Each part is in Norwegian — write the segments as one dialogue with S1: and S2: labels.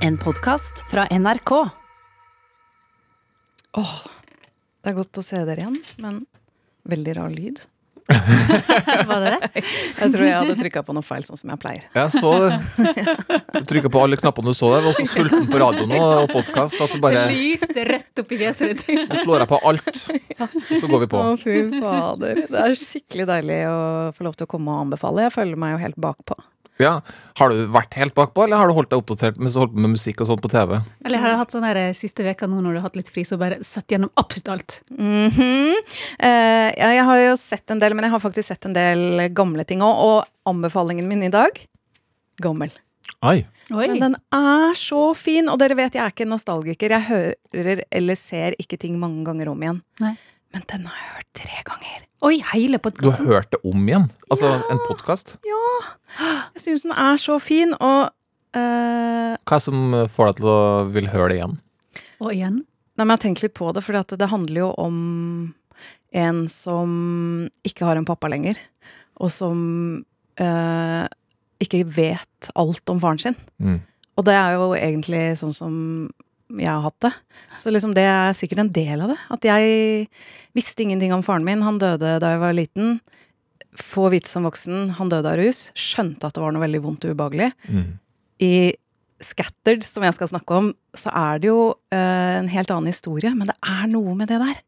S1: En podkast fra NRK.
S2: Åh Det er godt å se dere igjen, men veldig rar lyd.
S1: Var det det?
S2: Jeg tror jeg hadde trykka på noe feil, sånn som jeg pleier.
S3: Jeg så det. Du trykka på alle knappene du så der. Var så sulten på radioen og podkast at du bare
S1: lyste rett opp i fjeset ditt.
S3: Nå slår jeg på alt. Så går vi på.
S2: Å, fy fader. Det er skikkelig deilig å få lov til å komme og anbefale. Jeg føler meg jo helt bakpå.
S3: Ja. Har du vært helt bakpå, eller har du holdt deg oppdatert mens du holdt på med musikk og sånt på TV?
S1: Eller har jeg hatt sånn der eh, siste veka nå når du har hatt litt fri, så bare sett gjennom absolutt alt?
S2: Mhm. uh, ja, jeg har jo sett en del, men jeg har faktisk sett en del gamle ting òg. Og anbefalingen min i dag gammel.
S3: Oi.
S1: Oi.
S2: Men den er så fin, og dere vet jeg er ikke nostalgiker. Jeg hører eller ser ikke ting mange ganger om igjen.
S1: Nei.
S2: Men den har jeg hørt tre ganger.
S1: Oi, hele
S3: Du har hørt det om igjen? Altså en podkast?
S2: Jeg syns den er så fin, og uh,
S3: Hva er det som får deg til å vil høre det igjen?
S1: Og igjen.
S2: Nei, men jeg har tenkt litt på det, for det handler jo om en som ikke har en pappa lenger, og som uh, ikke vet alt om faren sin.
S3: Mm.
S2: Og det er jo egentlig sånn som jeg har hatt det. Så liksom det er sikkert en del av det. At jeg visste ingenting om faren min. Han døde da jeg var liten. Få vite som voksen. Han døde av rus. Skjønte at det var noe veldig vondt og ubehagelig.
S3: Mm.
S2: I Scattered, som jeg skal snakke om, så er det jo uh, en helt annen historie, men det er noe med det der.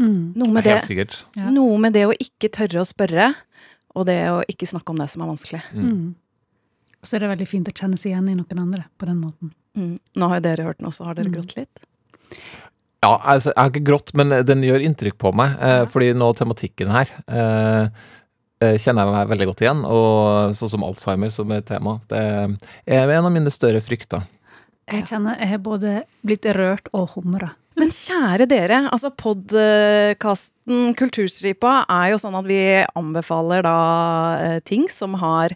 S1: Mm.
S2: Noe med det,
S3: Helt sikkert.
S2: Noe med det å ikke tørre å spørre, og det å ikke snakke om det som er vanskelig.
S1: Mm. Så er det veldig fint å kjenne seg igjen i noen andre på den måten.
S2: Mm. Nå har jo dere hørt den også, har dere
S1: Mm.
S2: grått litt?
S3: Ja, altså, jeg har ikke grått, men den gjør inntrykk på meg. Eh, fordi nå tematikken her eh, eh, kjenner jeg meg veldig godt igjen. Og sånn som Alzheimer som er tema. Det er en av mine større frykter.
S1: Jeg kjenner jeg har både blitt rørt og humra.
S2: Men kjære dere, altså podkasten Kulturstripa er jo sånn at vi anbefaler da eh, ting som har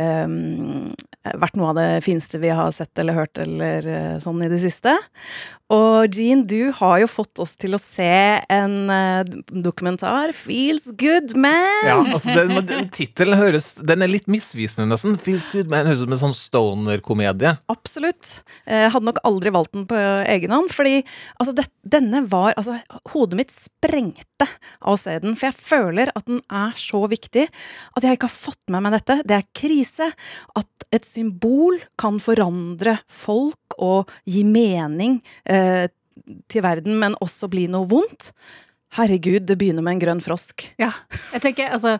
S2: um, vært noe av det fineste vi har sett eller hørt eller eh, sånn i det siste. Og Jean, du har jo fått oss til å se en eh, dokumentar, 'Feels Good Man'.
S3: Ja, altså den, den Tittelen høres Den er litt misvisende, nesten. Feels good, Man' høres ut som en sånn stoner-komedie.
S2: Absolutt. Jeg hadde nok aldri valgt den på egen hånd, fordi altså, det, denne var Altså, hodet mitt sprengte av å se den, for jeg føler at den er så viktig at jeg ikke har fått med meg dette. Det er krise. At et symbol kan forandre folk og gi mening eh, til verden, men også bli noe vondt. Herregud, det begynner med en grønn frosk.
S1: Ja, jeg tenker altså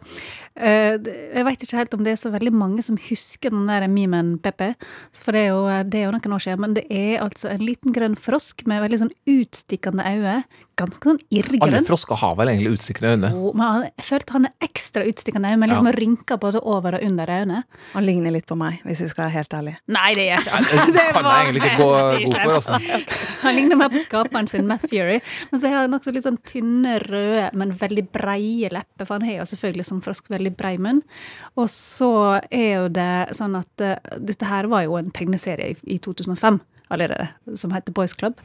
S1: Jeg veit ikke helt om det er så veldig mange som husker den der memen Peppe. For det er, jo, det er jo noen år siden. Men det er altså en liten grønn frosk med veldig sånn utstikkende øyne. Ganske sånn irrgrønn.
S3: Alle frosker har vel egentlig utstikkende øyne.
S1: Jo, Men han, jeg følte han er ekstra utstikkende øyne, med liksom rynker både over og under øynene.
S2: Han ligner litt på meg, hvis vi skal være helt ærlige.
S1: Nei, det gjør ikke
S3: Det
S1: Det
S3: kan jeg egentlig ikke gå god for, altså.
S1: Han ligner mer på skaperen sin, Matt Fury. Men så har han også litt sånn tynne, røde, men veldig breie lepper. For han har jo selvfølgelig som frosk veldig brei munn. Og så er jo det sånn at eh, dette her var jo en tegneserie i, i 2005 allerede, som heter Boys Club.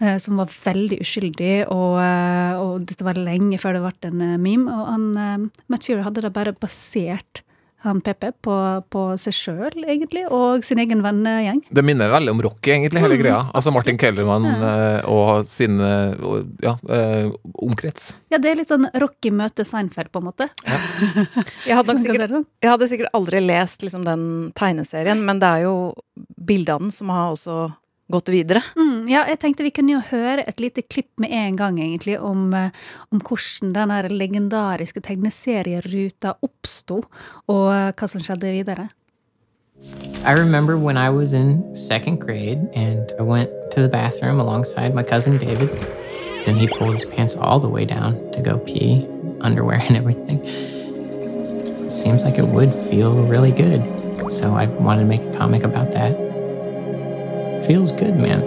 S1: eh, som var veldig uskyldig, og, eh, og dette var lenge før det ble en meme. Og han, Matt Fury hadde da bare basert han Pepe på, på seg sjøl, egentlig, og sin egen vennegjeng.
S3: Det minner veldig om Rocky, egentlig, hele greia. Altså Martin Kellerman ja. og sin eh, og, ja, eh, omkrets.
S1: Ja, det er litt sånn Rocky møter Seinfeld, på en måte.
S2: Jeg hadde, nok
S1: Sånn
S2: sikkert, jeg hadde sikkert aldri lest liksom, den tegneserien, men det er jo bildet av den som har også gått videre.
S1: Mm, ja, jeg tenkte vi kunne jo høre et lite klipp med en gang, egentlig, om, eh, om hvordan den legendariske tegneserieruta oppsto, og eh, hva som skjedde videre.
S4: I remember when I was in second grade and I went to the bathroom alongside my cousin David. Then he pulled his pants all the way down to go pee, underwear and everything. Seems like it would feel really good. So I wanted to make a comic about that. Feels good, man.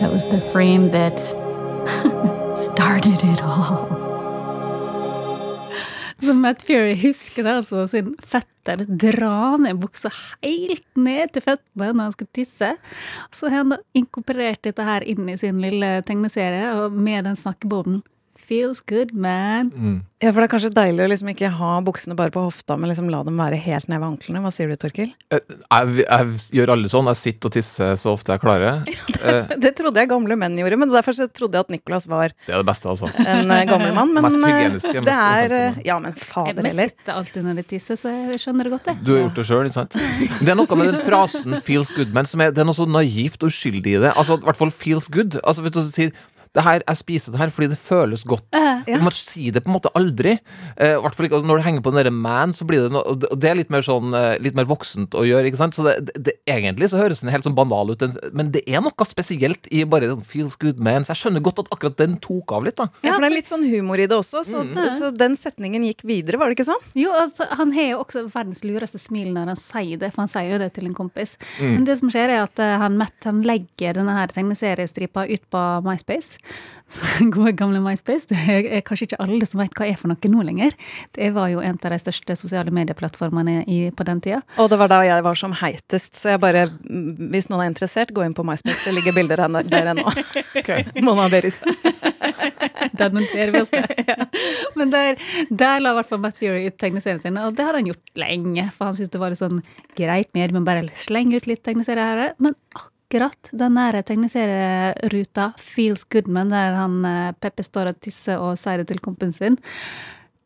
S5: That was the frame that started it all.
S1: Så Matt Fury husker det altså sin fetter dra ned buksa helt ned til føttene når han skulle tisse. Så har han da inkorporert dette her inn i sin lille tegneserie, og med den snakkeboblen Feels good, man.
S2: Ja, for det er kanskje deilig å liksom ikke ha buksene bare på hofta, men liksom la dem være helt ned ved anklene. Hva sier du, Torkil?
S3: Jeg, Jeg, jeg gjør alle sånn. Jeg sitter og tisser så ofte jeg klarer. Ja,
S2: Det trodde jeg gamle menn gjorde, men derfor så trodde jeg at Nicolas var
S3: Det er det beste, altså.
S2: en eh, gammel mann. Men
S3: Mest
S2: eh,
S3: hygieniske,
S2: det er eh. Ja, men fader
S1: heller. jeg sitter alltid når jeg tisser, så jeg skjønner det godt, jeg.
S3: Du har gjort det sjøl, ikke sant? Det er noe med den frasen 'feels good', men som er, det er noe så naivt og uskyldig i det. Altså, i hvert fall 'feels good'. Altså, vet du, du sier det her, jeg spiser det her fordi det føles godt.
S2: ja.
S3: Man sier det på en måte aldri. Eh, hvert fall ikke altså, Når det henger på den derre man, så blir det noe Og det- er litt mer sånn eh, Litt mer voksent å gjøre, ikke sant? Så det, det, det, egentlig så høres den helt sånn banal ut, men det er noe spesielt i bare sånn 'feels good man'. Så jeg skjønner godt at akkurat den tok av litt, da.
S2: Ja, for det er litt sånn humor i det også, så,
S3: Mm.
S2: så den setningen gikk videre, var det ikke sånn?
S1: Jo, altså, Han har jo også verdens lureste smil når han sier det, for han sier jo det til en kompis.
S3: Mm.
S1: Men det som skjer, er at eh, han Matt han legger denne her tegneseriestripa ut på MySpace. Gode, gamle MySpace. Det er kanskje ikke alle som vet hva er for noe nå lenger. Det var jo en av de største sosiale medieplattformene i, på den tida.
S2: Og det var da jeg var som heitest, så jeg bare Hvis noen er interessert, gå inn på MySpace, det ligger bilder der, der ennå. Mona Beris.
S1: Den monterer vi oss med. Men der, der la i hvert fall Matt Fury ut tegneseriene sine, og det hadde han gjort lenge. For han syntes det var litt sånn greit med å bare slenge ut litt tegneserier her. Men akkurat den der tegneserieruta, Feels Goodman, der han eh, Peppe står og tisser og sier det til kompisen sin,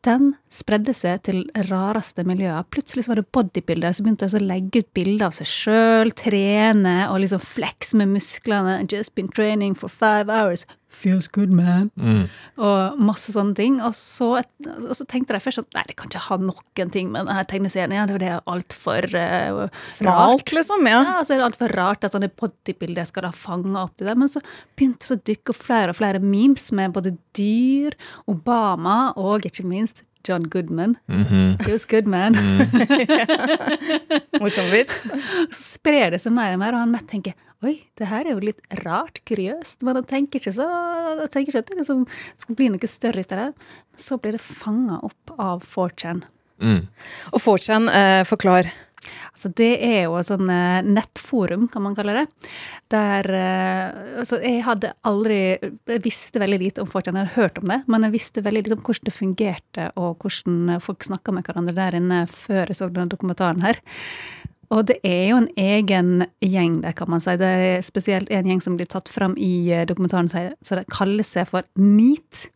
S1: den spredde seg til rareste miljøer. Plutselig var det bodybuildere som begynte å legge ut bilder av seg sjøl, trene og liksom flex med musklene. Just been training for five hours. Feels good, man. Og masse sånne ting. Og så, og så tenkte jeg først sånn Nei, det kan ikke ha noen ting med denne tegneserien. Ja, det er altfor uh,
S2: Smalt, liksom. Ja.
S1: ja, altså er det altfor rart at sånne bodybilder skal da fange opp det der. Men så begynte det å dukke flere og flere memes med både dyr, Obama og ikke minst John Goodman. Feels good, man.
S2: Morsom vits.
S1: Så sprer det seg mer og mer, og han Matt tenker Oi, det her er jo litt rart, kuriøst. Men han tenker ikke så han tenker ikke at det liksom skal bli noe større ut av det. Men så blir det fanga opp av 4chan.
S3: Mm.
S2: Og 4chan, eh, forklar.
S1: Altså, det er jo et sånn eh, nettforum, kan man kalle det. Der eh, Altså, jeg hadde aldri Jeg visste veldig lite om 4chan, jeg hadde hørt om det, men jeg visste veldig lite om hvordan det fungerte, og hvordan folk snakka med hverandre der inne før jeg så denne dokumentaren her. Og det er jo en egen gjeng der, kan man si. Det er spesielt en gjeng som blir tatt fram i eh, dokumentaren, så det kaller seg for NEAT.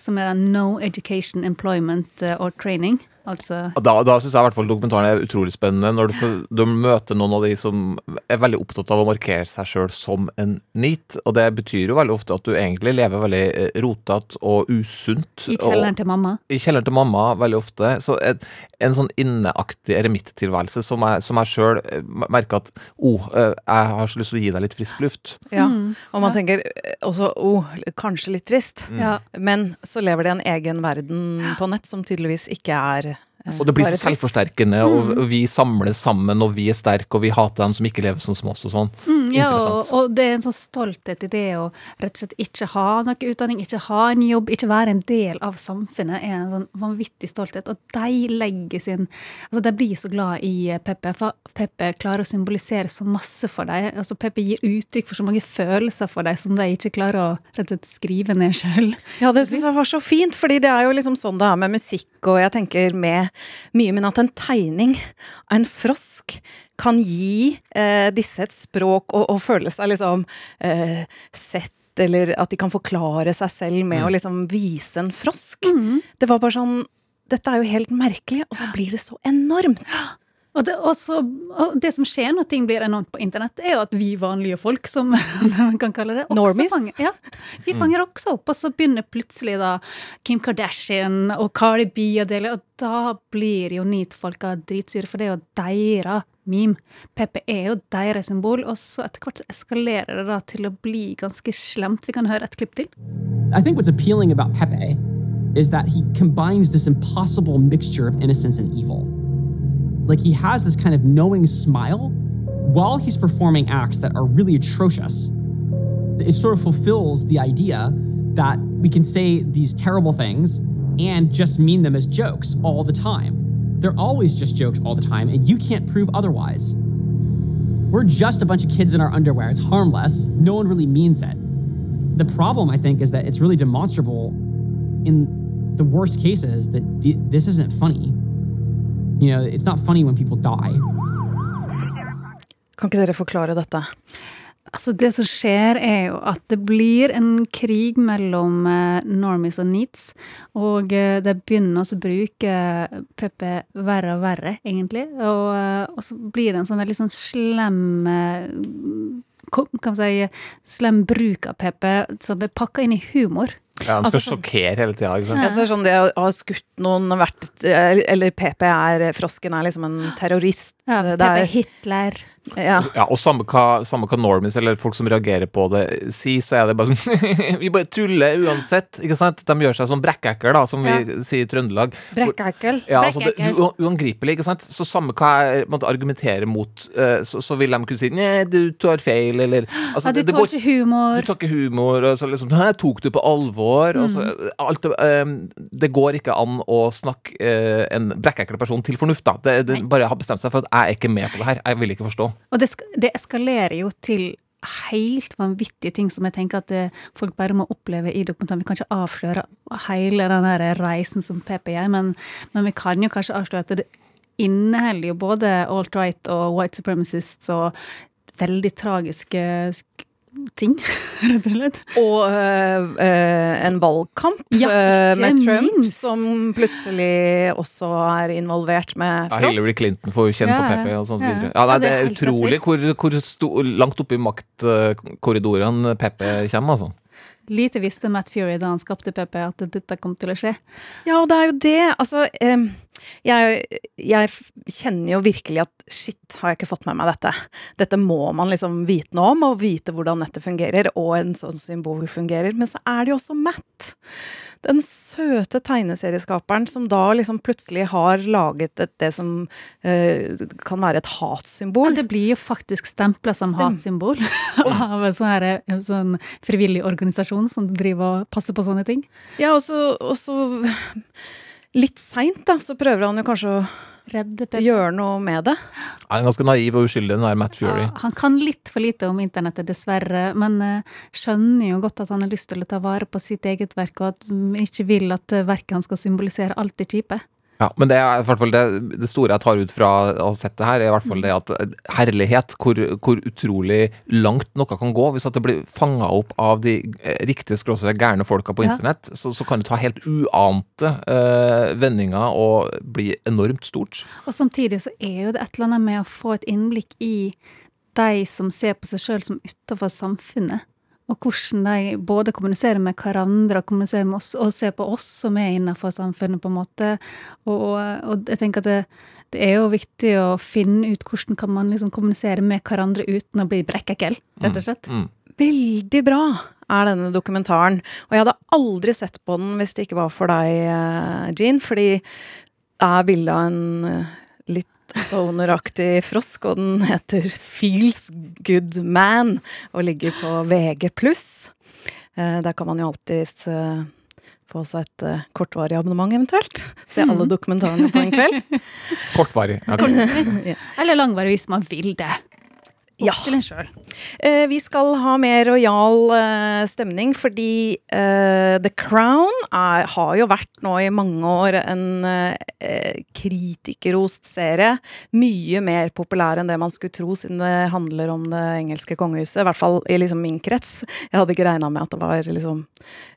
S1: Som er No Education, Employment eh, or Training. Altså
S3: Da, da syns jeg i hvert fall dokumentaren er utrolig spennende. Når du, får, du møter noen av de som er veldig opptatt av å markere seg sjøl som en NEAT. Og det betyr jo veldig ofte at du egentlig lever veldig eh, rotete og usunt.
S1: I kjelleren til mamma.
S3: I kjelleren til mamma veldig ofte. Så et, en sånn inneaktig eremittilværelse som jeg, som jeg sjøl merker at oh, eh, jeg har så lyst til å gi deg litt frisk luft.
S2: Ja. Og man tenker eh, også oh, kanskje litt trist.
S1: Ja.
S2: Men så lever det en egen verden på nett som tydeligvis ikke er eh,
S3: Og det blir så selvforsterkende, og og vi samles sammen, og vi er sterke, og vi hater dem som ikke lever sånn som oss, og sånn.
S1: Mm, ja, og,
S3: Interessant.
S1: og det er en sånn stolthet i det å rett og slett ikke ha noe utdanning, ikke ha en jobb, ikke være en del av samfunnet, er en sånn vanvittig stolthet. Og de legger sin Altså, de blir så glad i eh, Peppe, for Peppe klarer å symbolisere så masse for dem. Altså, Peppe gir uttrykk for så mange følelser for dem som de ikke klarer å rett og slett skrive ned sjøl.
S2: Ja, det syns jeg var så fint, fordi det er jo liksom sånn det er med musikk, og jeg tenker med mye, men at en tegning av en frosk kan gi eh, disse et språk og, og føle seg liksom eh, sett, eller at de kan forklare seg selv med å liksom vise en frosk. Det var bare sånn Dette er jo helt merkelig, og så blir det så enormt.
S1: Og det, også, og det som skjer når ting blir enormt på internett, er jo at vi vanlige folk, som man kan kalle det, også fanger, ja, vi fanger også opp. Og så begynner plutselig da Kim Kardashian og Cardi B å dele, og da blir jo NEAT-folka dritsure, for det er jo deres meme. Pepe er jo deres symbol, og så etter hvert så eskalerer det da til å bli ganske slemt. Vi kan høre et klipp til.
S6: I think what's appealing about Pepe is that he combines this impossible mixture of innocence and evil. Like he has this kind of knowing smile while he's performing acts that are really atrocious. It sort of fulfills the idea that we can say these terrible things and just mean them as jokes all the time. They're always just jokes all the time, and you can't prove otherwise. We're just a bunch of kids in our underwear. It's harmless. No one really means it. The problem, I think, is that it's really demonstrable in the worst cases that th- this isn't funny. You know, it's not funny when people die.
S2: Kan ikke dere forklare dette?
S1: Altså Det som skjer, er jo at det blir en krig mellom eh, normies og neats. Og eh, de begynner å bruke PP verre og verre, egentlig. Og, eh, og så blir det en sånn veldig sånn slem eh, kan man si, slem bruk av PP som er pakka inn i humor.
S3: Ja, de skal
S2: Altså, sånn-
S3: sjokkere hele tida. ikke sant?
S2: Altså, sånn det å ha skutt noen, vært Eller PP er Frosken er liksom en terrorist.
S1: Ja,
S2: det er,
S1: Hitler.
S2: ja.
S3: Ja, og samme hva, samme hva normies eller folk som reagerer på det sier, så er det bare sånn Vi bare tuller uansett, ikke sant? De gjør seg som brekkekker, da, som vi sier i Trøndelag.
S2: Brekkekkel.
S3: Ja, altså det, u- uangripelig, ikke sant? Så samme hva jeg måtte argumentere mot, eh, så, så vil de kunne si Nei, du tar feil, eller altså,
S1: Ja, du
S3: går-
S1: ikke humor.
S3: Du tar ikke humor, og så liksom Hæ, tok du på alvor? Og så, alt, det, eh, det går ikke an å snakke uh, en brekkekkel person til fornuft, da. Det, det bare har bestemt seg for at jeg er ikke med på det her. Jeg vil ikke forstå.
S1: Og det, det eskalerer jo til helt vanvittige ting som jeg tenker at eh, folk bare må oppleve i dokumentaren. Vi kan ikke avsløre hele den her reisen som PP gjør, men, men vi kan jo kanskje avsløre at det inneholder jo både alt-right og white supremacists og veldig tragiske sk- ting, rett og slett.
S2: Og øh, øh, en valgkamp
S1: Ja,
S2: øh, med Trump,
S1: minst.
S2: som plutselig også er involvert med
S3: Ja, Hillary Clinton får kjenne
S1: Ja,
S3: på
S1: Pepe
S3: PP og sånn
S1: Ja.
S3: videre. Ja, nei, det
S1: er
S3: utrolig hvor, hvor sto, langt oppe i maktkorridorene PP kommer, altså.
S1: Lite visste Matt Fury da han skapte PP at dette kom til å skje.
S2: Ja, og det er jo det. Altså, em, jeg, jeg kjenner jo virkelig at shit, har jeg ikke fått med meg dette. Dette må man liksom vite noe om, og vite hvordan nettet fungerer, og en sånn symbol fungerer. Men så er det jo også Matt. Den søte tegneserieskaperen som da liksom plutselig har laget et, det som uh, kan være et hatsymbol.
S1: Ja, det blir jo faktisk stempla som
S2: Stem-
S1: hatsymbol av en sånn, her, en sånn frivillig organisasjon som driver og passer på sånne ting.
S2: Ja, og så, og så litt seint, da, så prøver han jo kanskje å
S1: Redde
S2: gjøre noe med det.
S3: Han er ganske naiv og uskyldig, den der Matt Fury.
S1: Ja, han kan litt for lite om internettet, dessverre, men eh, skjønner jo godt at han har lyst til å ta vare på sitt eget verk, og at han ikke vil at eh, verket han skal symbolisere, alt det kjipe.
S3: Ja, men det, er i hvert fall det, det store jeg tar ut fra å ha sett det her, er i hvert fall det at eh, herlighet, hvor, hvor utrolig langt noe kan gå. Hvis at det blir fanga opp av de eh, riktige skråstrek gærne folka på
S1: Ja.
S3: internett, så, så kan det ta helt uante eh, vendinger og bli enormt stort.
S1: Og samtidig så er jo det et eller annet med å få et innblikk i de som ser på seg sjøl som utafor samfunnet. Og hvordan de både kommuniserer med hverandre og kommuniserer med oss, og ser på oss som er innenfor samfunnet, på en måte. Og, og jeg tenker at det, det er jo viktig å finne ut hvordan kan man liksom kommunisere med hverandre uten å bli brekkekkel, rett og slett.
S3: Mm.
S2: Veldig bra er denne dokumentaren. Og jeg hadde aldri sett på den hvis det ikke var for deg, eh, Jean, fordi det er bilde av en eh, litt stoneraktig frosk, og den heter Feels Good Man og ligger på VG+. Eh, Der kan man jo alltids eh, få seg et eh, kortvarig abonnement eventuelt. Se alle dokumentarene på en kveld.
S3: Kortvarig. Okay.
S1: Eller langvarig hvis man vil det.
S2: Ja.
S1: til en sjøl.
S2: Eh, vi skal ha mer rojal eh, stemning, fordi eh, The Crown er, har jo vært nå i mange år en eh, kritikerrost serie. Mye mer populær enn det man skulle tro, siden det handler om det engelske kongehuset. I hvert fall i liksom min krets. Jeg hadde ikke regna med at det var liksom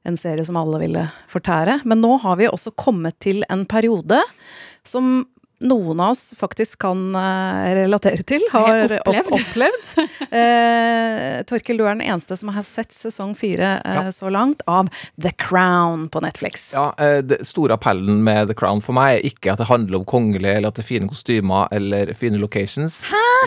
S2: en serie som alle ville fortære. Men nå har vi også kommet til en periode som noen av oss faktisk kan eh, relatere til, har
S1: Opplevd.
S2: opp- opplevd. Eh, Torkel, du er den eneste som har sett sesong fire eh,
S3: Ja.
S2: så langt av The Crown på Netflix.
S3: Ja, eh, det store appellen med The Crown for meg er ikke at det handler om kongelige, eller at det er fine kostymer eller fine locations.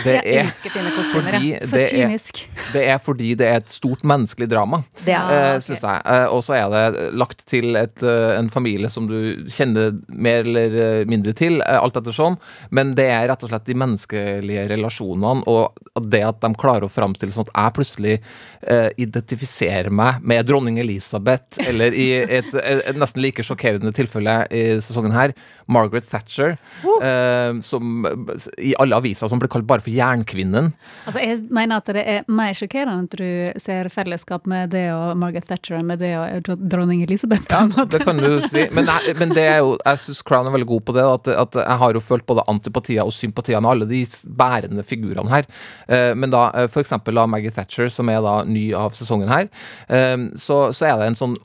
S3: Det
S2: Jeg
S3: er
S2: elsker fine kostymer,
S3: fordi
S2: jeg.
S1: Så
S3: det er,
S1: kynisk.
S3: det er fordi det er et stort menneskelig drama.
S2: Det er,
S3: eh, synes jeg. Eh, og så er det lagt til et, en familie som du kjenner mer eller mindre til, eh, alt ettersom, men det er rett og slett de menneskelige relasjonene og det at de klarer å framstille sånn at jeg plutselig eh, identifiserer meg med dronning Elisabeth, eller i et, et, et nesten like sjokkerende tilfelle i sesongen her, Margaret Thatcher, eh, som i alle aviser som ble kalt bare for Jernkvinnen.
S1: Altså, jeg mener at det er mer sjokkerende at du ser fellesskap med det og Margaret Thatcher enn med det og dronning Elisabeth. på en måte.
S3: Ja, det kan du si. Men, jeg, men det er jo, jeg syns Crown er veldig god på det. At, at jeg har jo følt både antipatier og sympatier med alle de bærende figurene her. Eh, Men da f.eks. for eksempel da Maggie Thatcher, som er da ny av sesongen her, eh, så, så er det en sånn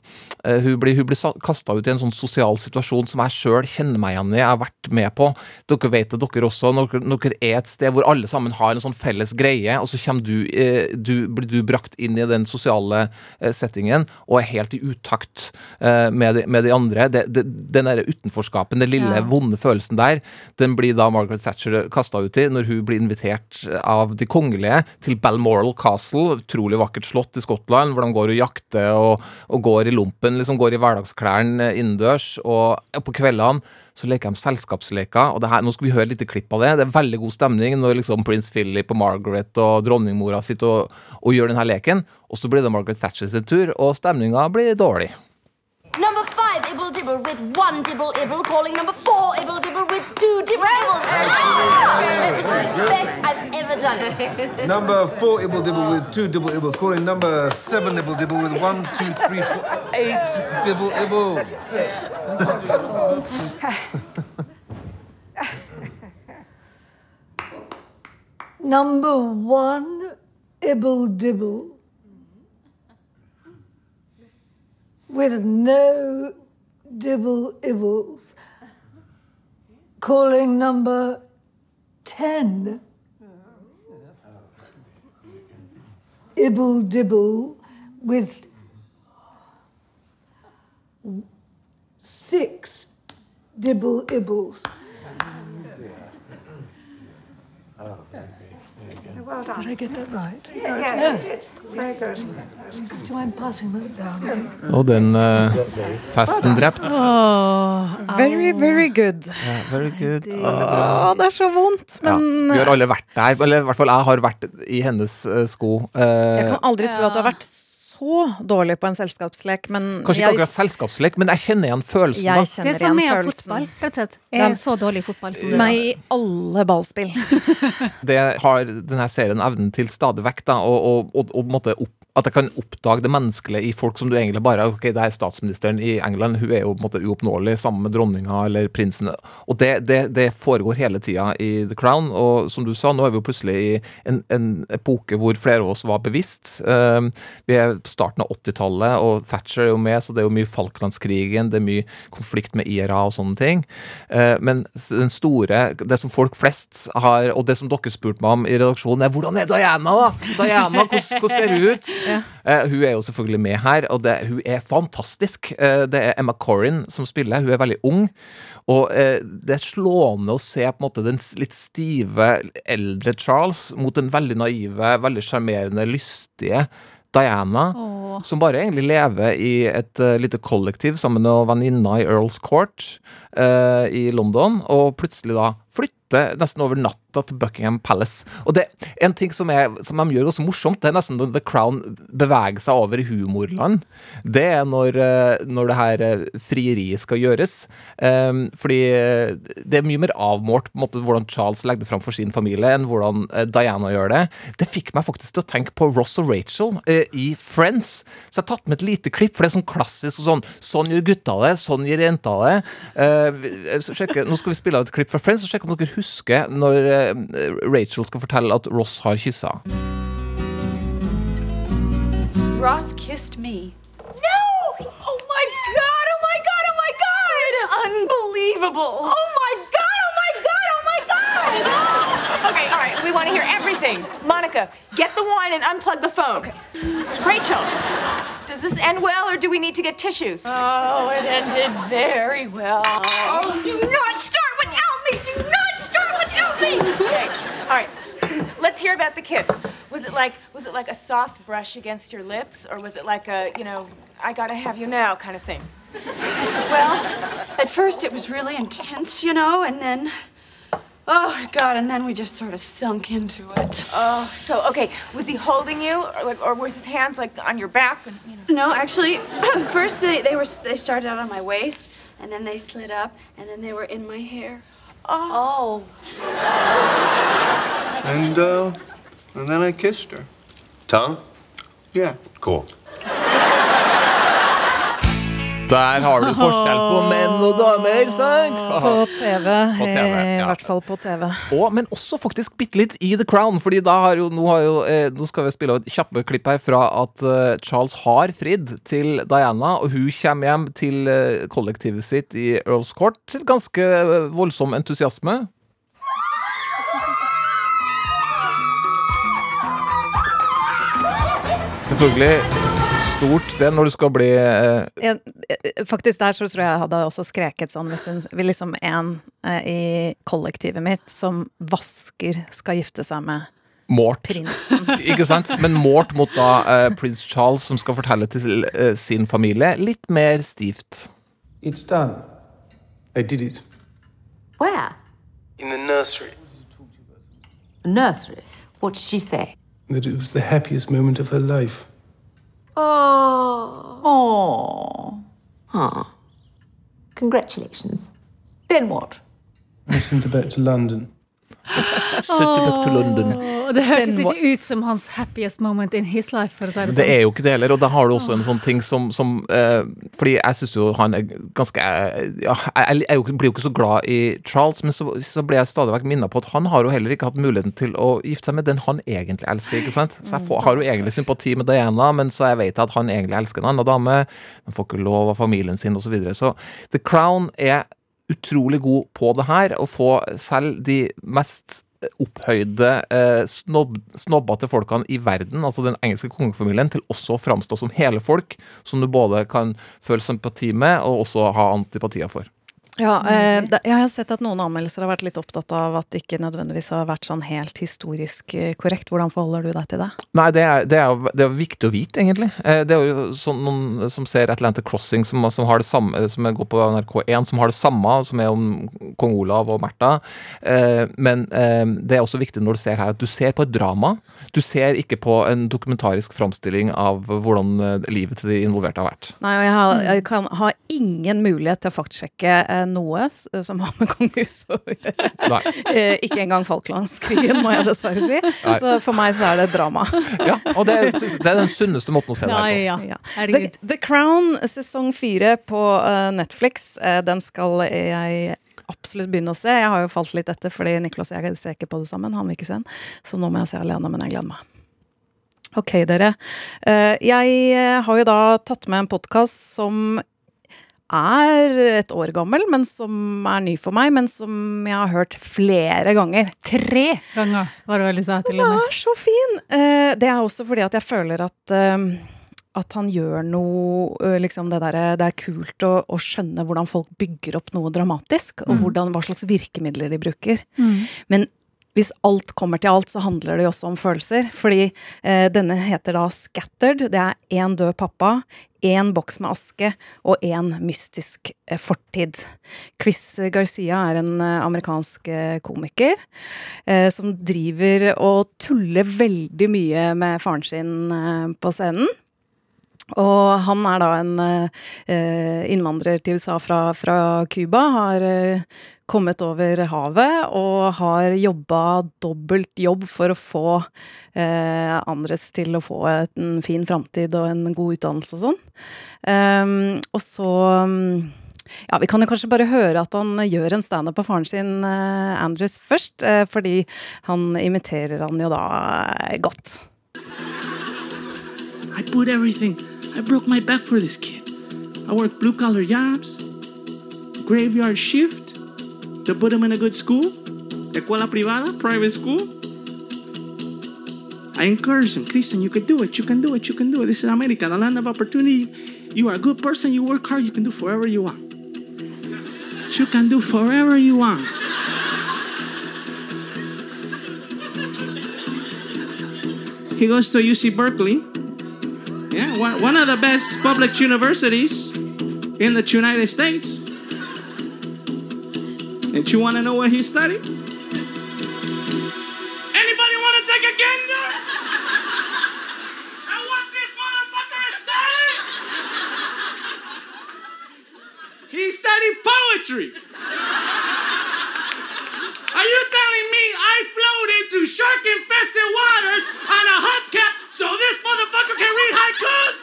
S3: eh, Hun blir, hun blir kasta ut i en sånn sosial situasjon som jeg sjøl kjenner meg igjen i. Jeg har vært med på. Dere vet det, dere også. Når dere, er et sted hvor alle sammen har en sånn felles greie, og så du, eh, du, blir du brakt inn i den sosiale eh, settingen og er helt i utakt eh, med, de, med de andre. Det, det, den der utenforskapen, den lille,
S1: Ja.
S3: vonde følelsen der, den blir da Margaret Thatcher kasta ut i når hun blir invitert av de kongelige til Balmoral Castle, utrolig vakkert slott i Skottland, hvor de går og jakter og, og går i lompen, liksom går i hverdagsklærne innendørs, og på kveldene så leker de selskapsleker. og her, Nå skal vi høre et lite klipp av det. Det er veldig god stemning når liksom prins Philip og Margaret og dronningmora sitter og, og gjør denne leken. Og så blir det Margaret Thatcher sin tur, og stemninga blir dårlig.
S7: Number five, Ibble Dibble with one Dibble Ibble, calling number four, Ibble Dibble with two Dibble Ibbles. Ah! That was the best I've ever done.
S8: Number four Ibble Dibble with two Dibble Ibbles. Calling number seven Ibble Dibble with one, two, three, four, eight Dibble Ibbles.
S9: Number one, Ibble Dibble. With no Dibble Ibbles. Calling number ten. Ibble Dibble with six Dibble Ibbles.
S10: Well done.
S9: Did I get that right?
S10: Yes, yes. Very good.
S3: Og den uh, festen drept.
S2: Very, very good.
S3: Yeah, very good.
S2: Oh, det er så vondt,
S3: Ja, vi har alle vært der. Eller i hvert fall jeg har vært i hennes uh, sko. Uh,
S2: jeg kan aldri tro at du har vært så dårlig på en selskapslek, men
S3: Kanskje ikke
S2: jeg,
S3: akkurat selskapslek, men jeg kjenner igjen følelsen.
S2: jeg
S3: kjenner
S1: Det
S2: som
S1: er som
S2: igjen
S1: fotball, rett og slett. Jeg er så dårlig i fotball som du
S2: Meg i alle ballspill.
S3: Det har denne serien evnen til stadig vekk, da, en måte opp, at jeg kan oppdage det menneskelige i folk som du egentlig bare Ok, det er statsministeren i England, hun er jo på en måte uoppnåelig sammen med dronninga eller prinsen. Og det, det, det foregår hele tida i The Crown, og som du sa, nå er vi jo plutselig i en, en epoke hvor flere av oss var bevisst. Um, vi er på starten av 80-tallet, og Thatcher er jo med, så det er jo mye Falklandskrigen, det er mye konflikt med IRA og sånne ting. Uh, men den store, det som folk flest har, og det som dere spurte meg om i redaksjonen, er hvordan er Diana, da? Diana, hvordan, ser hun ut? Eh, hun er jo selvfølgelig med her, og det, hun er fantastisk. Uh, det er Emma Corrin som spiller, hun er veldig ung. Og uh, det er slående å se på en måte den litt stive eldre Charles mot den veldig naive, veldig sjarmerende, lystige Diana,
S1: Åh.
S3: som bare egentlig lever i et uh, lite kollektiv sammen med venninna i Earls Court uh, i London, og plutselig da flytter nesten over natta til Buckingham Palace. Og det en ting som, er, som de gjør også morsomt, det er nesten når The Crown beveger seg over i humorland. Det er når, eh, når det her eh, frieriet skal gjøres. Eh, fordi eh, det er mye mer avmålt på en måte hvordan Charles legger det fram for sin familie, enn hvordan Diana gjør det. Det fikk meg faktisk til å tenke på Ross og Rachel i Friends. Så jeg har tatt med et lite klipp, for det er sånn klassisk og sånn Sånn gjør gutta det, sånn gjør jenta det. Nå skal vi spille av et klipp fra Friends, og sjekke om dere husker når eh, Rachel skal fortelle at Ross har kyssa.
S11: Ross kissed me. No! Oh my god! Oh my god! Oh my god! It's unbelievable! Oh my god! Oh my god! Oh my god! okay, all right. We want to hear everything. Monica, get the wine and unplug the phone. Okay. Rachel, does this end well, or do we need to get tissues? Oh, it ended very well. Oh, do not start without me! Do not start without me! Okay. All right. Let's hear about the kiss. Was it like was it like a soft brush against your lips, or was it like a you know I gotta have you now kind of thing?
S10: Well, at first it was really intense, you know, and then
S11: Oh God! And then we just sort of sunk into it.
S10: Oh, so okay. Was he holding you, or, or was his hands like on your back? And, you know?
S11: No, actually, first they, they were they started out on my waist, and then they slid up, and then they were in my hair.
S10: Oh.
S8: And, uh, and then I kissed her.
S12: Tongue?
S8: Yeah.
S12: Cool.
S3: Der har du forskjell på menn og damer, sant?
S2: På TV,
S3: På TV,
S2: i hvert fall på TV.
S3: Og, men også faktisk bitte litt i The Crown, Fordi da har jo, nå, har jo, eh, nå skal vi spille et kjappe klipp her fra at eh, Charles har fridd til Diana, og hun kommer hjem til eh, kollektivet sitt i Earls Court til ganske eh, voldsom entusiasme. Selvfølgelig stort det når du skal bli eh,
S2: Jeg, eh, faktisk der så tror jeg jeg hadde også skreket sånn hvis hun vil liksom en eh, i kollektivet mitt som vasker skal gifte seg med
S3: Mort.
S2: prinsen.
S3: Ikke sant? Men Mort mot da eh, prins Charles, som skal fortelle til eh, sin familie, litt mer stivt.
S13: It's done. I did it.
S7: Where?
S13: In the nursery.
S7: Nursery. What did she say?
S13: That it was the happiest moment of her life.
S7: Oh. Oh. Huh. Congratulations. Then what?
S13: I sent her back to London.
S3: Sendte to London.
S1: Det hørtes ikke ut som hans happiest moment in his life, for å si det
S3: Det
S1: sånn.
S3: er jo ikke det heller, og da har du også en sånn ting som, som eh, Fordi jeg syns jo han er ganske ja, Jeg, jeg blir jo ikke så glad i Charles, men så, så blir jeg stadig vekk minnet på at han har jo heller ikke hatt muligheten til å gifte seg med den han egentlig elsker, ikke sant? Så jeg får, har jo egentlig sympati med Diana, men så jeg vet at han egentlig elsker en annen dame. Han får ikke lov av familien sin, osv. Så, videre. så The Crown er utrolig god på det her, å få selv de mest opphøyde, eh, snobb, snobbete folkene i verden, altså den engelske kongefamilien, til også å framstå som hele folk, som du både kan føle sympati med, og også ha antipatier for.
S2: Ja, eh, jeg har sett at noen anmeldelser har vært litt opptatt av at det ikke nødvendigvis har vært sånn helt historisk eh, korrekt. Hvordan forholder du deg til det?
S3: Nei, det er, det er, jo- det er viktig å vite, egentlig. Eh, Det er jo sånn noen som ser Atlantic Crossing, som, som har det samme, som går på NRK1, som har det samme, som er om kong Olav og Märtha. Eh, Men eh, det er også viktig når du ser her, at du ser på et drama. Du ser ikke på en dokumentarisk framstilling av hvordan livet til de involverte har vært.
S2: Nei, og jeg har, jeg kan, har ingen mulighet til å faktsjekke noe som har med kongehuset å gjøre. Eh, ikke engang Falklandskrigen, må jeg dessverre si.
S3: Nei.
S2: Så for meg så er det drama.
S3: Ja, og det, er- det er den sunneste måten å se det her på.
S2: Ja. The, The Crown sesong fire på eh, Netflix, eh, den skal jeg absolutt begynne å se. Jeg har jo falt litt etter, fordi Niklas og jeg ser ikke på det sammen. Han vil ikke se den. Så nå må jeg se alene, men jeg gleder meg. Ok, dere. Eh, Jeg eh, har jo da tatt med en podkast som er et år gammel, men som er ny for meg, men som jeg har hørt flere ganger.
S1: Tre ganger, var det vel du sa til
S2: Den er så fin! Eh, Det er også fordi at jeg føler at eh, at han gjør noe eh, liksom det, der, det er kult å, å skjønne hvordan folk bygger opp noe dramatisk, og
S1: Mm.
S2: hvordan, hva slags virkemidler de bruker.
S1: Mm.
S2: Men hvis alt kommer til alt, så handler det jo også om følelser. Fordi eh, denne heter da Scattered. Det er én død pappa, én boks med aske og én mystisk eh, fortid. Chris Garcia er en eh, amerikansk eh, komiker eh, som driver og tuller veldig mye med faren sin eh, på scenen. Og han er da en eh, innvandrer til USA fra, Cuba. Har eh, kommet over havet og har jobba dobbelt jobb for å få eh, Andres til å få en fin framtid og en god utdannelse og sånn. Um, og så ja, Vi kan jo kanskje bare høre at han gjør en standup på faren sin, eh, Andres, først. Eh, fordi han imiterer han jo da eh, godt.
S14: I put everything. I broke my back for this kid. I worked blue collar jobs, graveyard shift to put him in a good school, escuela privada, private school. I encourage him, Christian, you can do it, you can do it, you can do it. This is America, the land of opportunity. You are a good person, you work hard, you can do forever you want. You can do forever you want. He goes to UC Berkeley. Yeah, one, one of the best public universities in the United States. And you want to know what he studied? Anybody want to take a gander? At what this motherfucker studied? He studied poetry. Are you telling me I floated through shark infested waters on a hubcap? So this motherfucker can read haikus?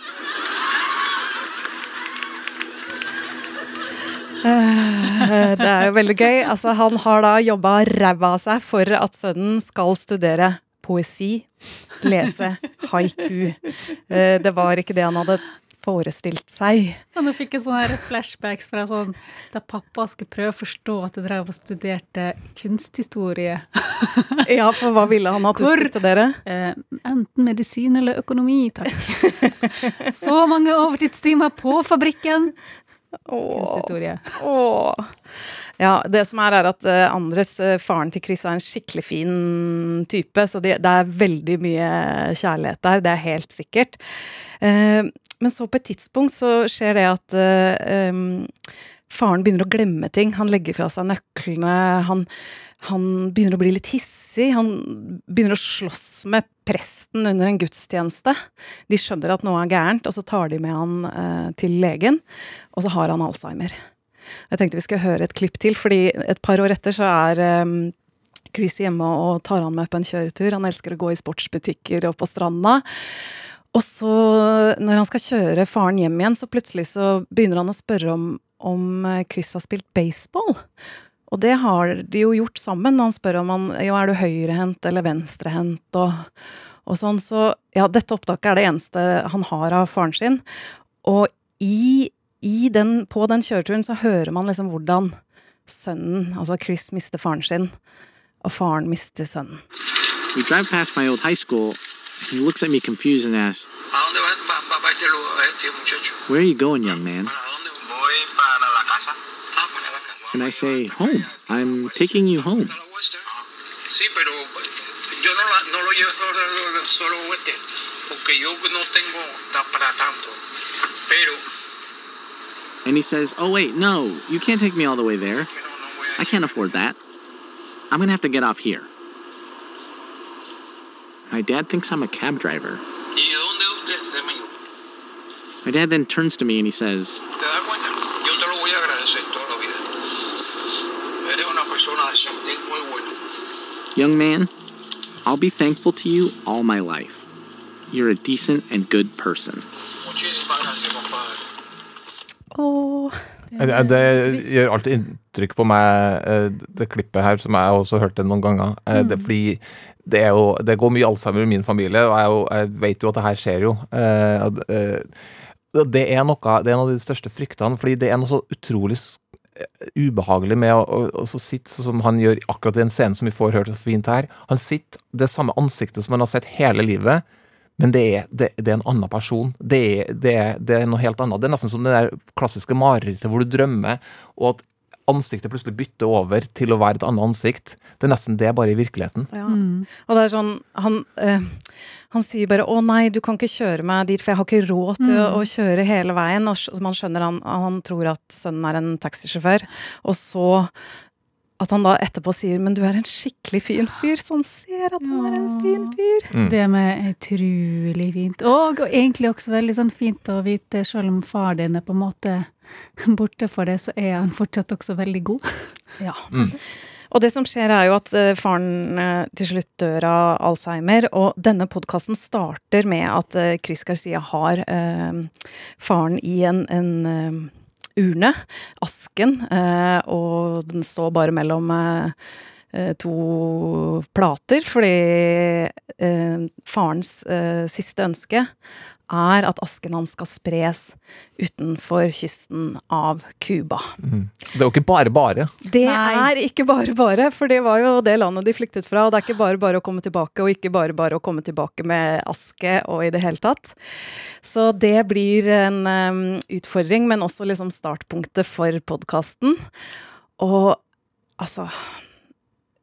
S2: Eh, Det er jo veldig gøy. Altså, han har da jobba ræva av seg for at sønnen skal studere poesi, lese haiku. Eh, Det var ikke det han hadde forestilt seg.
S1: Og nå fikk jeg sånne her flashbacks fra sånn da pappa skulle prøve å forstå at jeg drev og studerte kunsthistorie.
S2: Ja, for hva ville han at du skulle studere?
S1: Eh, enten medisin eller økonomi, takk. Så mange overtidstimer på fabrikken. Kunsthistorie.
S2: Åh. Ja, det som er, er at eh, Andres, eh, faren til Chris, er en skikkelig fin type, så det, det er veldig mye kjærlighet der, det er helt sikkert. Eh, men så på et tidspunkt så skjer det at uh, faren begynner å glemme ting. Han legger fra seg nøklene, han, han begynner å bli litt hissig, han begynner å slåss med presten under en gudstjeneste. De skjønner at noe er gærent, og så tar de med han eh, til legen, og så har han Alzheimer. Jeg tenkte vi skulle høre et klipp til, fordi et par år etter så er um, Chris hjemme og tar han med på en kjøretur. Han elsker å gå i sportsbutikker og på stranda. Og så, når han skal kjøre faren hjem igjen, så plutselig så begynner han å spørre om, om eh, Chris har spilt baseball. Og det har de jo gjort sammen. Og han spør om han jo, er du høyrehendt eller venstrehendt og, og sånn. Så ja, dette opptaket er det eneste han har av faren sin. Og i, i den, på den kjøreturen så hører man liksom hvordan sønnen, altså Chris, mister faren sin, og faren mister sønnen.
S12: We drive past my old high. He looks at me confused and asks, Where are you going, young man? And I say, Home. I'm taking you home. And he says, Oh, wait, no, you can't take me all the way there. I can't afford that. I'm going to have to get off here. My dad thinks I'm a cab driver.
S15: ¿y de dónde usted es de mí?
S12: My dad then turns to me and he says,
S15: ¿Te das cuenta? Yo te lo voy a agradecer toda la vida. Eres una persona decente, muy buena.
S12: Young man, I'll be thankful to you all my life. You're a decent and good person.
S3: Det, det gjør alltid inntrykk på meg, eh, det klippet her, som jeg også har hørt det noen ganger. Mm. Det, fordi det, jo, det går mye Alzheimer i min familie, og jeg, jo, jeg vet jo at det her skjer jo. Eh, eh, Det er noe, det er en av de største fryktene, fordi det er noe så utrolig eh, ubehagelig med å, å, å sitte sånn som han gjør akkurat i den scenen som vi får hørt så fint her. Han sitter det samme ansiktet som han har sett hele livet, men det er, det, det er en annen person. Det er, det, er, det er noe helt annet. Det er nesten som det der klassiske marerittet hvor du drømmer, og at ansiktet plutselig bytter over til å være et annet ansikt. Det er nesten det, bare i virkeligheten.
S2: Ja. Og det er sånn Han, øh, han sier bare 'Å nei, du kan ikke kjøre meg dit, for jeg har ikke råd til å,
S1: Mm.
S2: å kjøre hele veien'. Og man skjønner han, han tror at sønnen er en taxisjåfør. Og så at han da etterpå sier 'men du er en skikkelig fin fyr', så han ser at han er en fin fyr.
S1: Det med utrolig fint. Og, og egentlig også veldig sånn fint å vite, selv om far din er på en måte borte for det, så er han fortsatt også veldig god.
S2: Ja. Og det som skjer er jo at eh, faren eh, til slutt dør av Alzheimer, og denne podkasten starter med at eh, Chris Garcia har eh, faren i en, en urne, asken, eh, og den står bare mellom eh, eh, to plater, fordi farens siste ønske er at asken hans skal spres utenfor kysten av Cuba.
S3: Mm. Det er jo ikke bare bare.
S2: Det er ikke bare bare, for det var jo det landet de flyktet fra. Og det er ikke bare bare å komme tilbake, og ikke bare bare å komme tilbake med aske og i det hele tatt. Så det blir en um, utfordring, men også liksom startpunktet for podkasten. Og altså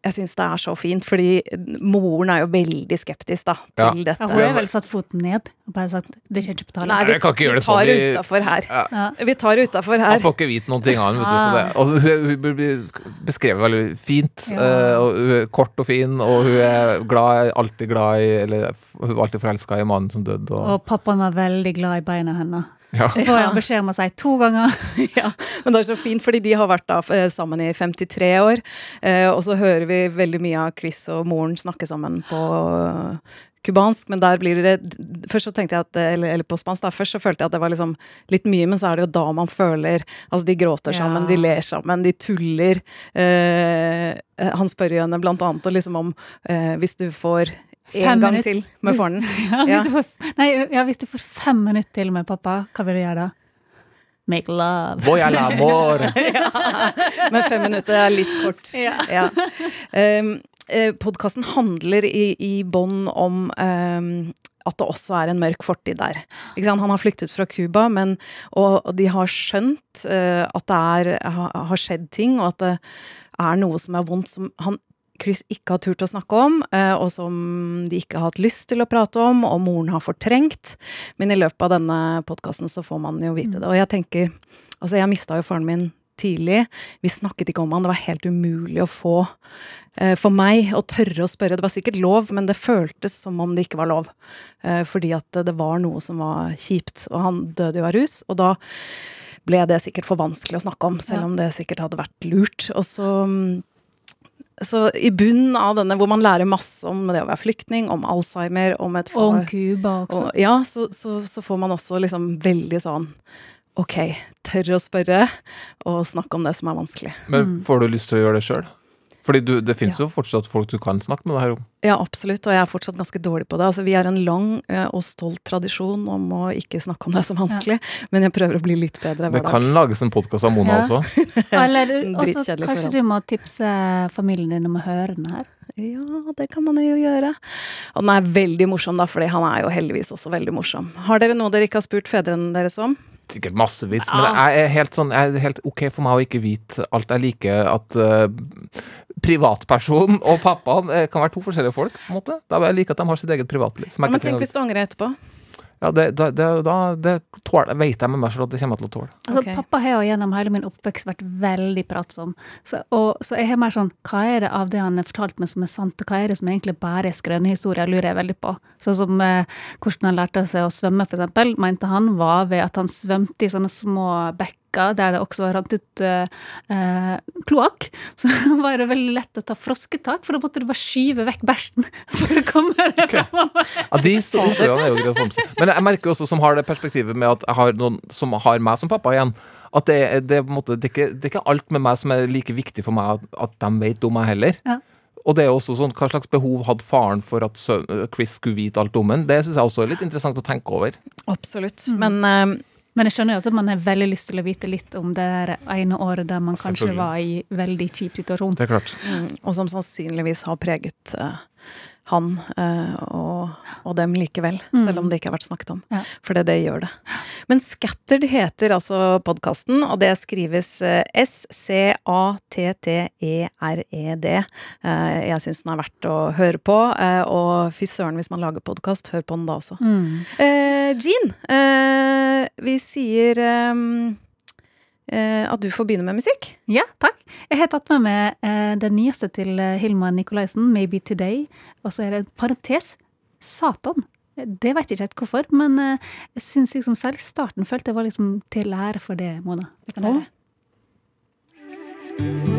S2: jeg syns det er så fint, fordi moren er jo veldig skeptisk da, til
S3: Ja.
S2: dette.
S1: Ja, hun har vel satt foten ned og bare sagt det kommer ikke på tale.
S2: Nei, vi,
S3: ikke
S2: vi tar
S3: sånn
S2: det
S3: i-
S2: utafor her.
S3: Ja.
S2: Vi tar det utafor her.
S3: Han får ikke vite noen ting av henne. Og hun, blir beskrevet veldig fint.
S1: Ja.
S3: eh, og hun er kort og fin, og hun er glad, alltid glad i Eller hun var alltid forelska i mannen som døde. Og,
S1: Og pappaen var veldig glad i beina hennes.
S3: Ja.
S1: Får jeg beskjed om å si to ganger.
S2: ja, men det er så fint, fordi de har vært da eh, sammen i 53 år. Eh, og så hører vi veldig mye av Chris og moren snakke sammen på eh, kubansk, men der blir det Først så tenkte jeg at Eller, eller på spansk, da. Først så følte jeg at det var liksom litt mye, men så er det jo da man føler Altså, de gråter sammen,
S1: Ja.
S2: de ler sammen, de tuller. Eh, han spør jo henne blant annet og liksom om eh, Hvis du får en gang
S1: minutter.
S2: til med faren.
S1: Ja,
S2: Ja.
S1: nei, ja, hvis du får fem minutter til med pappa, hva vil du gjøre da? Make love.
S3: Voy al amor.
S2: Men fem minutter er litt kort.
S1: Ja.
S2: Ja. Um, Podkasten handler i, i bånn om um, at det også er en mørk fortid der. Ikke sant? Han har flyktet fra Cuba, men og, og de har skjønt uh, at det er, ha, har skjedd ting, og at det er noe som er vondt som han Chris ikke har turt å snakke om, eh, og som de ikke har hatt lyst til å prate om, og moren har fortrengt. Men i løpet av denne podkasten så får man jo vite det. Og jeg tenker Altså, jeg mista jo faren min tidlig. Vi snakket ikke om han. Det var helt umulig å få eh, for meg å tørre å spørre. Det var sikkert lov, men det føltes som om det ikke var lov. Eh, fordi at det var noe som var kjipt. Og han døde jo av rus, og da ble det sikkert for vanskelig å snakke om, selv om det sikkert hadde vært lurt. Og så mm, så i bunnen av denne, hvor man lærer masse om det å være flyktning, om Alzheimer, om et
S1: far, om Cuba også.
S2: og, ja, så, så, så får man også liksom veldig sånn Ok, tørre å spørre, og snakke om det som er vanskelig.
S3: Men får du lyst til å gjøre det sjøl? Fordi du, det finnes jo fortsatt folk du kan snakke med det her om.
S2: Ja, absolutt, og jeg er fortsatt ganske dårlig på det. Altså, vi har en lang eh, og stolt tradisjon om å ikke snakke om det som vanskelig, men jeg prøver å bli litt bedre
S3: Det kan lages en podkast av Mona
S1: Ja.
S3: også.
S1: Eller også, kanskje du må tipse familien din om å høre den her.
S2: Ja, det kan man jo gjøre. Og den er veldig morsom, da, fordi han er jo heldigvis også veldig morsom. Har dere noe dere ikke har spurt fedrene deres om?
S3: Sikkert massevis, men jeg er helt sånn er helt ok for meg å ikke vite alt. Jeg liker at uh, privatpersonen og pappaen eh, kan være to forskjellige folk. på en måte. Da vil jeg like at de har sitt eget privatliv.
S2: Ja, men tenk hvis du angrer etterpå.
S3: Ja, det, det, det, det tåler, vet jeg med meg selv at det kommer jeg til å tåle.
S1: Altså, Pappa har jo gjennom hele min oppvekst vært veldig pratsom. Så, og, så jeg har mer sånn Hva er det av det han har fortalt meg som er sant, og hva er det som egentlig bare er skrønehistorier, lurer jeg veldig på. Sånn som eh, hvordan han lærte seg å svømme, eksempel, mente han var ved at han svømte i sånne små bekker der det også rant ut eh, eh, kloakk. Så var det veldig lett å ta frosketak, for da måtte du bare skyve vekk bæsjen for å komme deg fremover.
S3: Ja, De histo- historiene er jo greit å få med seg. Men jeg merker også, som har det perspektivet med at jeg har noen som har meg som pappa igjen, at det, det, på en måte, det, er ikke, det er ikke alt med meg som er like viktig for meg at, de vet om meg heller.
S1: Ja.
S3: Og det er også sånn, Hva slags behov hadde faren for at Chris skulle vite alt om ham? Det syns jeg også er litt interessant å tenke over.
S2: Absolutt. Men eh,
S1: Men jeg skjønner jo at man har veldig lyst til å vite litt om det ene året der man kanskje var i veldig kjip situasjon.
S3: Det er klart.
S2: Mm, og som sannsynligvis har preget eh, han eh, og, og dem likevel,
S1: Mm.
S2: selv om det ikke har vært snakket om.
S1: Ja.
S2: For det, det gjør det. Men Scattered heter altså podkasten, og det skrives eh, S-C-A-T-T-E-R-E-D. Eh, jeg syns den er verdt å høre på, og fy søren, hvis man lager podkast, hør på den da også.
S1: Mm.
S2: Eh, Jean, eh, vi sier at du får begynne med musikk.
S1: Ja, takk. Jeg har tatt med meg det den nyeste til eh, Hilma Nikolaisen, 'Maybe Today'. Og så er det en parentes. Satan. Det vet jeg ikke helt hvorfor, men eh, jeg syns liksom selv starten følte jeg var liksom til ære for det, Mona. Det kan høre.
S16: There's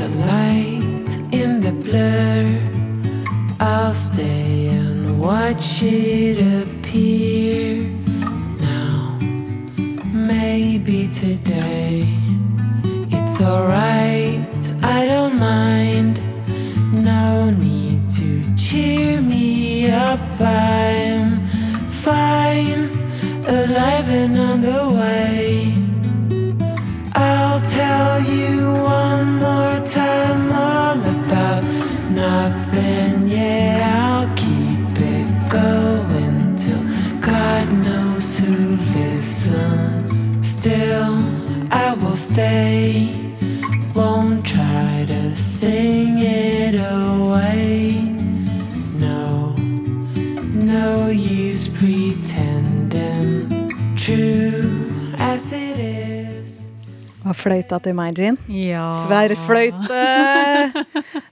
S16: a light in the blur. I'll stay and watch it appear. Now, maybe today. It's alright, I don't mind. No need to cheer me up. I'm
S2: fløyta til meg, Jean.
S1: Ja.
S2: Tverrfløyte!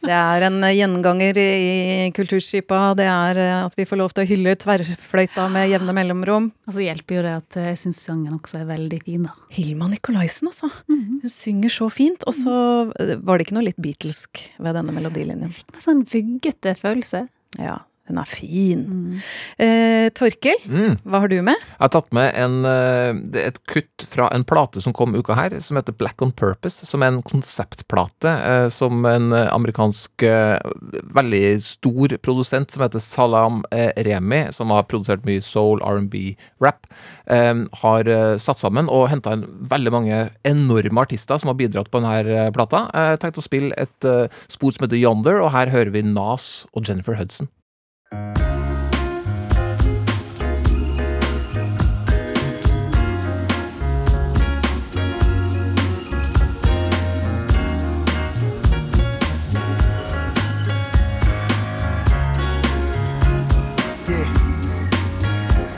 S2: Det er en gjenganger i kulturskipa. Det er eh, at vi får lov til å hylle tverrfløyta med jevne mellomrom.
S1: Og så hjelper jo det at jeg syns sangen også er veldig fin, da.
S2: Hilma Nikolaisen, altså. Hun synger så fint. Og så eh, var det ikke noe litt Beatlesk ved denne melodilinjen.
S1: Litt sånn vuggete følelse.
S2: Ja, hun er fin. Eh, Torkel,
S3: Mm.
S2: hva har du med?
S3: Jeg har tatt med en, eh, et kutt fra en plate som kom uka her, som heter Black on Purpose, som er en konseptplate eh, som en eh, amerikansk eh, veldig stor produsent som heter Salam eh, Remi, som har produsert mye soul, R&B, rap, eh, har eh, satt sammen og henta inn veldig mange enorme artister som har bidratt på denne plata. Jeg tenkte å spille et eh, spor som heter Yonder, og her hører vi Nas og Jennifer Hudson.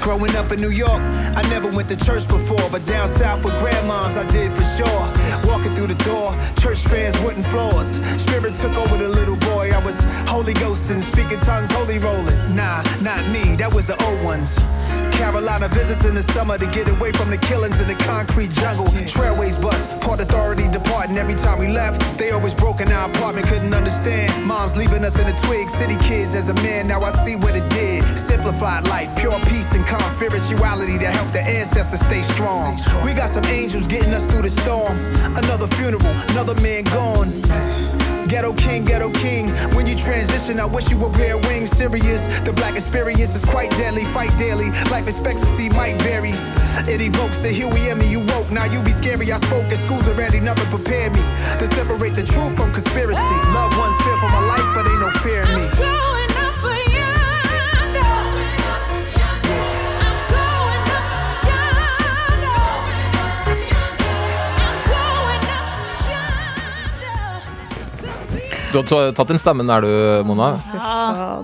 S17: Growing up in New York, I never went to church before, but down south with grandmoms, I did for sure. Walking through the door, church fans, wooden floors. Spirit took over the little boy. I was Holy Ghosting, speaking tongues, holy rolling. Nah, not me, that was the old ones. Carolina visits in the summer to get away from the killings in the concrete jungle. Trailways bus, Port Authority departing every time we left. They always broke in our apartment, couldn't understand. Moms leaving us in the twig, city kids as a man. Now I see what it did. Simplified life, pure peace and calm spirituality to help the ancestors stay strong. We got some angels getting us through the storm. Another funeral, another man gone. Ghetto king, ghetto king. When you transition, I wish you would bear wings. Serious, the black experience is quite deadly. Fight daily, life expectancy might vary. It evokes the Huey and me. You woke, now you be scary. I spoke at schools already, nothing prepared me to separate the truth from conspiracy. Loved ones
S3: Du har tatt inn stemmen der du, Mona.
S2: Ja.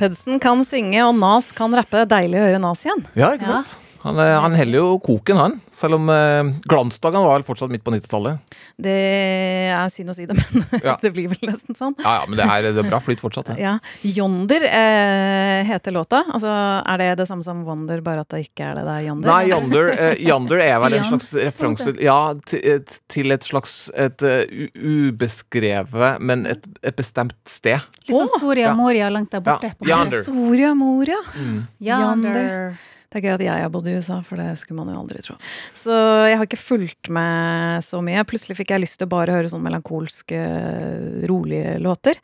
S2: Hudson kan synge, og Nas kan rappe. Deilig å høre Nas igjen.
S3: Ja, ikke sant? Han, eh, han heller jo koken, han. Selv om eh, glansdagene var fortsatt midt på 90-tallet.
S2: Det er synd å si det, men
S3: Ja.
S2: det blir vel nesten sånn.
S3: Ja, ja, men det, er, det er bra flyt fortsatt. det.
S2: Ja. Yonder eh, heter låta. Altså, er det det samme som Wonder, bare at det ikke er det det er Yonder?
S3: Nei, Yonder, eh, Yonder er vel en slags referanse Ja, til, et, til et slags et uh, ubeskrevet, men et, et bestemt sted.
S1: Litt sånn Soria Moria langt der borte.
S3: Ja. Yonder.
S2: Soria Moria.
S3: Mm.
S1: Yonder.
S2: Det er gøy at jeg har bodd i USA, for det skulle man jo aldri tro. Så jeg har ikke fulgt med så mye. Plutselig fikk jeg lyst til å bare høre sånn melankolske, rolige låter.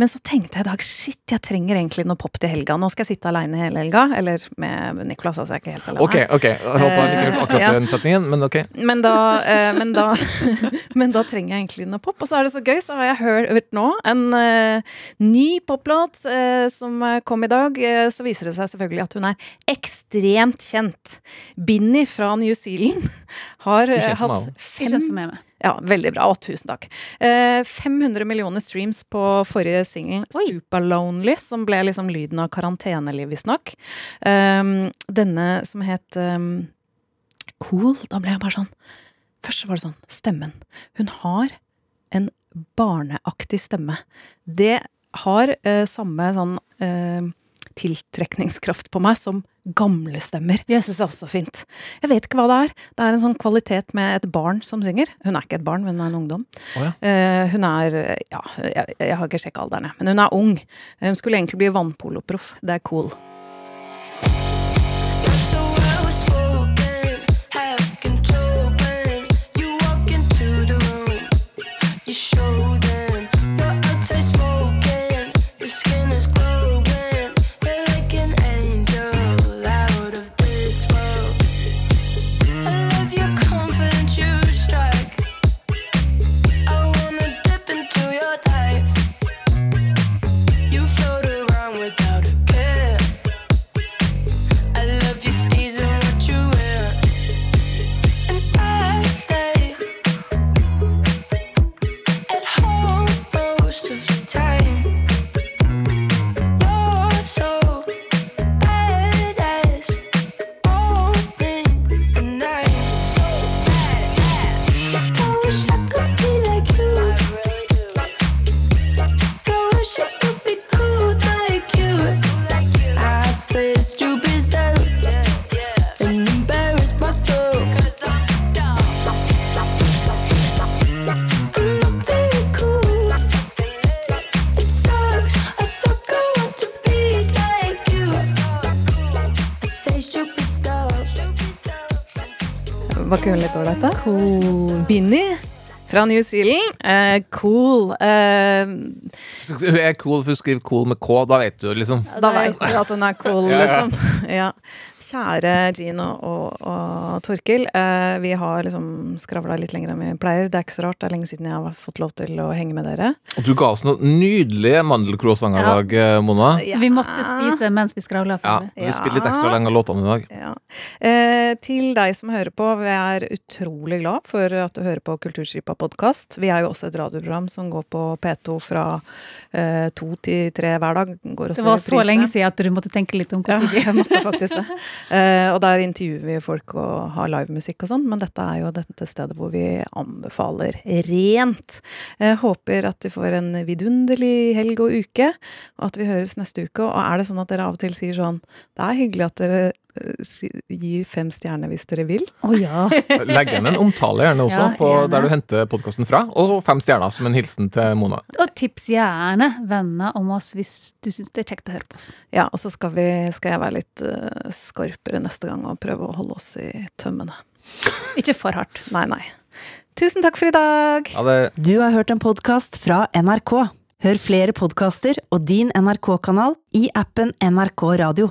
S2: Men så tenkte jeg i dag shit, jeg trenger egentlig noe pop til helga. Nå skal jeg sitte aleine hele helga. Eller med Nicolas, altså jeg er ikke helt alene.
S3: Ok, ok. Jeg håper han ikke hørte akkurat
S2: Ja.
S3: den setningen, men ok.
S2: Men da, eh, men, da, men da trenger jeg egentlig noe pop. Og så er det så gøy, så har jeg hørt, nå en eh, ny poplåt eh, som eh, kom i dag. Eh, så viser det seg selvfølgelig at hun er ekstremt kjent. Binnie fra New Zealand har eh, hatt
S1: med.
S2: Ja, veldig bra. Å, tusen takk. Eh, 500 millioner streams på forrige singel, Super Lonely, som ble liksom lyden av karanteneliv, visstnok. Um, denne som het um, Cool. Da ble jeg bare sånn Først var det sånn Stemmen. Hun har en barneaktig stemme. Det har eh, samme sånn eh, tiltrekningskraft på meg som gamle stemmer. Yes. Det er også fint. Jeg vet ikke hva det er. Det er en sånn kvalitet med et barn som synger. Hun er ikke et barn, men hun er en ungdom.
S3: Oh, ja.
S2: uh, hun er Ja, jeg, jeg har ikke sjekka alderen, men hun er ung. Hun skulle egentlig bli vannpoloproff. Det er cool. Cool. Binni fra New Zealand. Uh, cool. Eh,
S3: Hun er cool, for hun skriver cool med K, da vet du liksom.
S2: da vet du at hun er cool,
S3: Ja, ja.
S2: liksom. Ja. Kjære Gino og, og Torkil. Eh, vi har liksom skravla litt lenger enn vi pleier. Det er ikke så rart, det er lenge siden jeg har fått lov til å henge med dere.
S3: Og du ga oss noen nydelige mandelcroissanter i
S2: Ja.
S3: dag, Mona. Mona.
S1: Så vi måtte spise mens vi skravla.
S3: Ja, vi spiller litt ekstra lenge av låtene i dag.
S2: Ja. Eh, til deg som hører på, vi er utrolig glad for at du hører på Kulturstripa podkast. Vi er jo også et radioprogram som går på P2 fra eh, to til tre hver dag.
S1: Det var så lenge siden at du måtte tenke litt om
S2: Ja, jeg måtte faktisk det. Eh, og der intervjuer vi folk og har livemusikk og sånn, men dette er jo dette stedet hvor vi anbefaler rent. Jeg håper at du får en vidunderlig helg og uke, og at vi høres neste uke. Og er det sånn at dere av og til sier sånn Det er hyggelig at dere eh, gir fem stjerner hvis dere vil.
S1: Oh, ja.
S3: Legg igjen en omtale gjerne også,
S1: Ja,
S3: på
S1: gjerne.
S3: der du henter podkasten fra. Og fem stjerner som en hilsen til Mona.
S1: Og tips gjerne venner om oss hvis du syns det er kjekt å høre på oss.
S2: Ja, og så skal, vi, skal jeg være litt uh, skarpere neste gang og prøve å holde oss i tømmene.
S1: Ikke for hardt.
S2: Nei, nei. Tusen takk for i dag.
S18: Du har hørt en podkast fra NRK. Hør flere podkaster og din NRK-kanal i appen NRK Radio.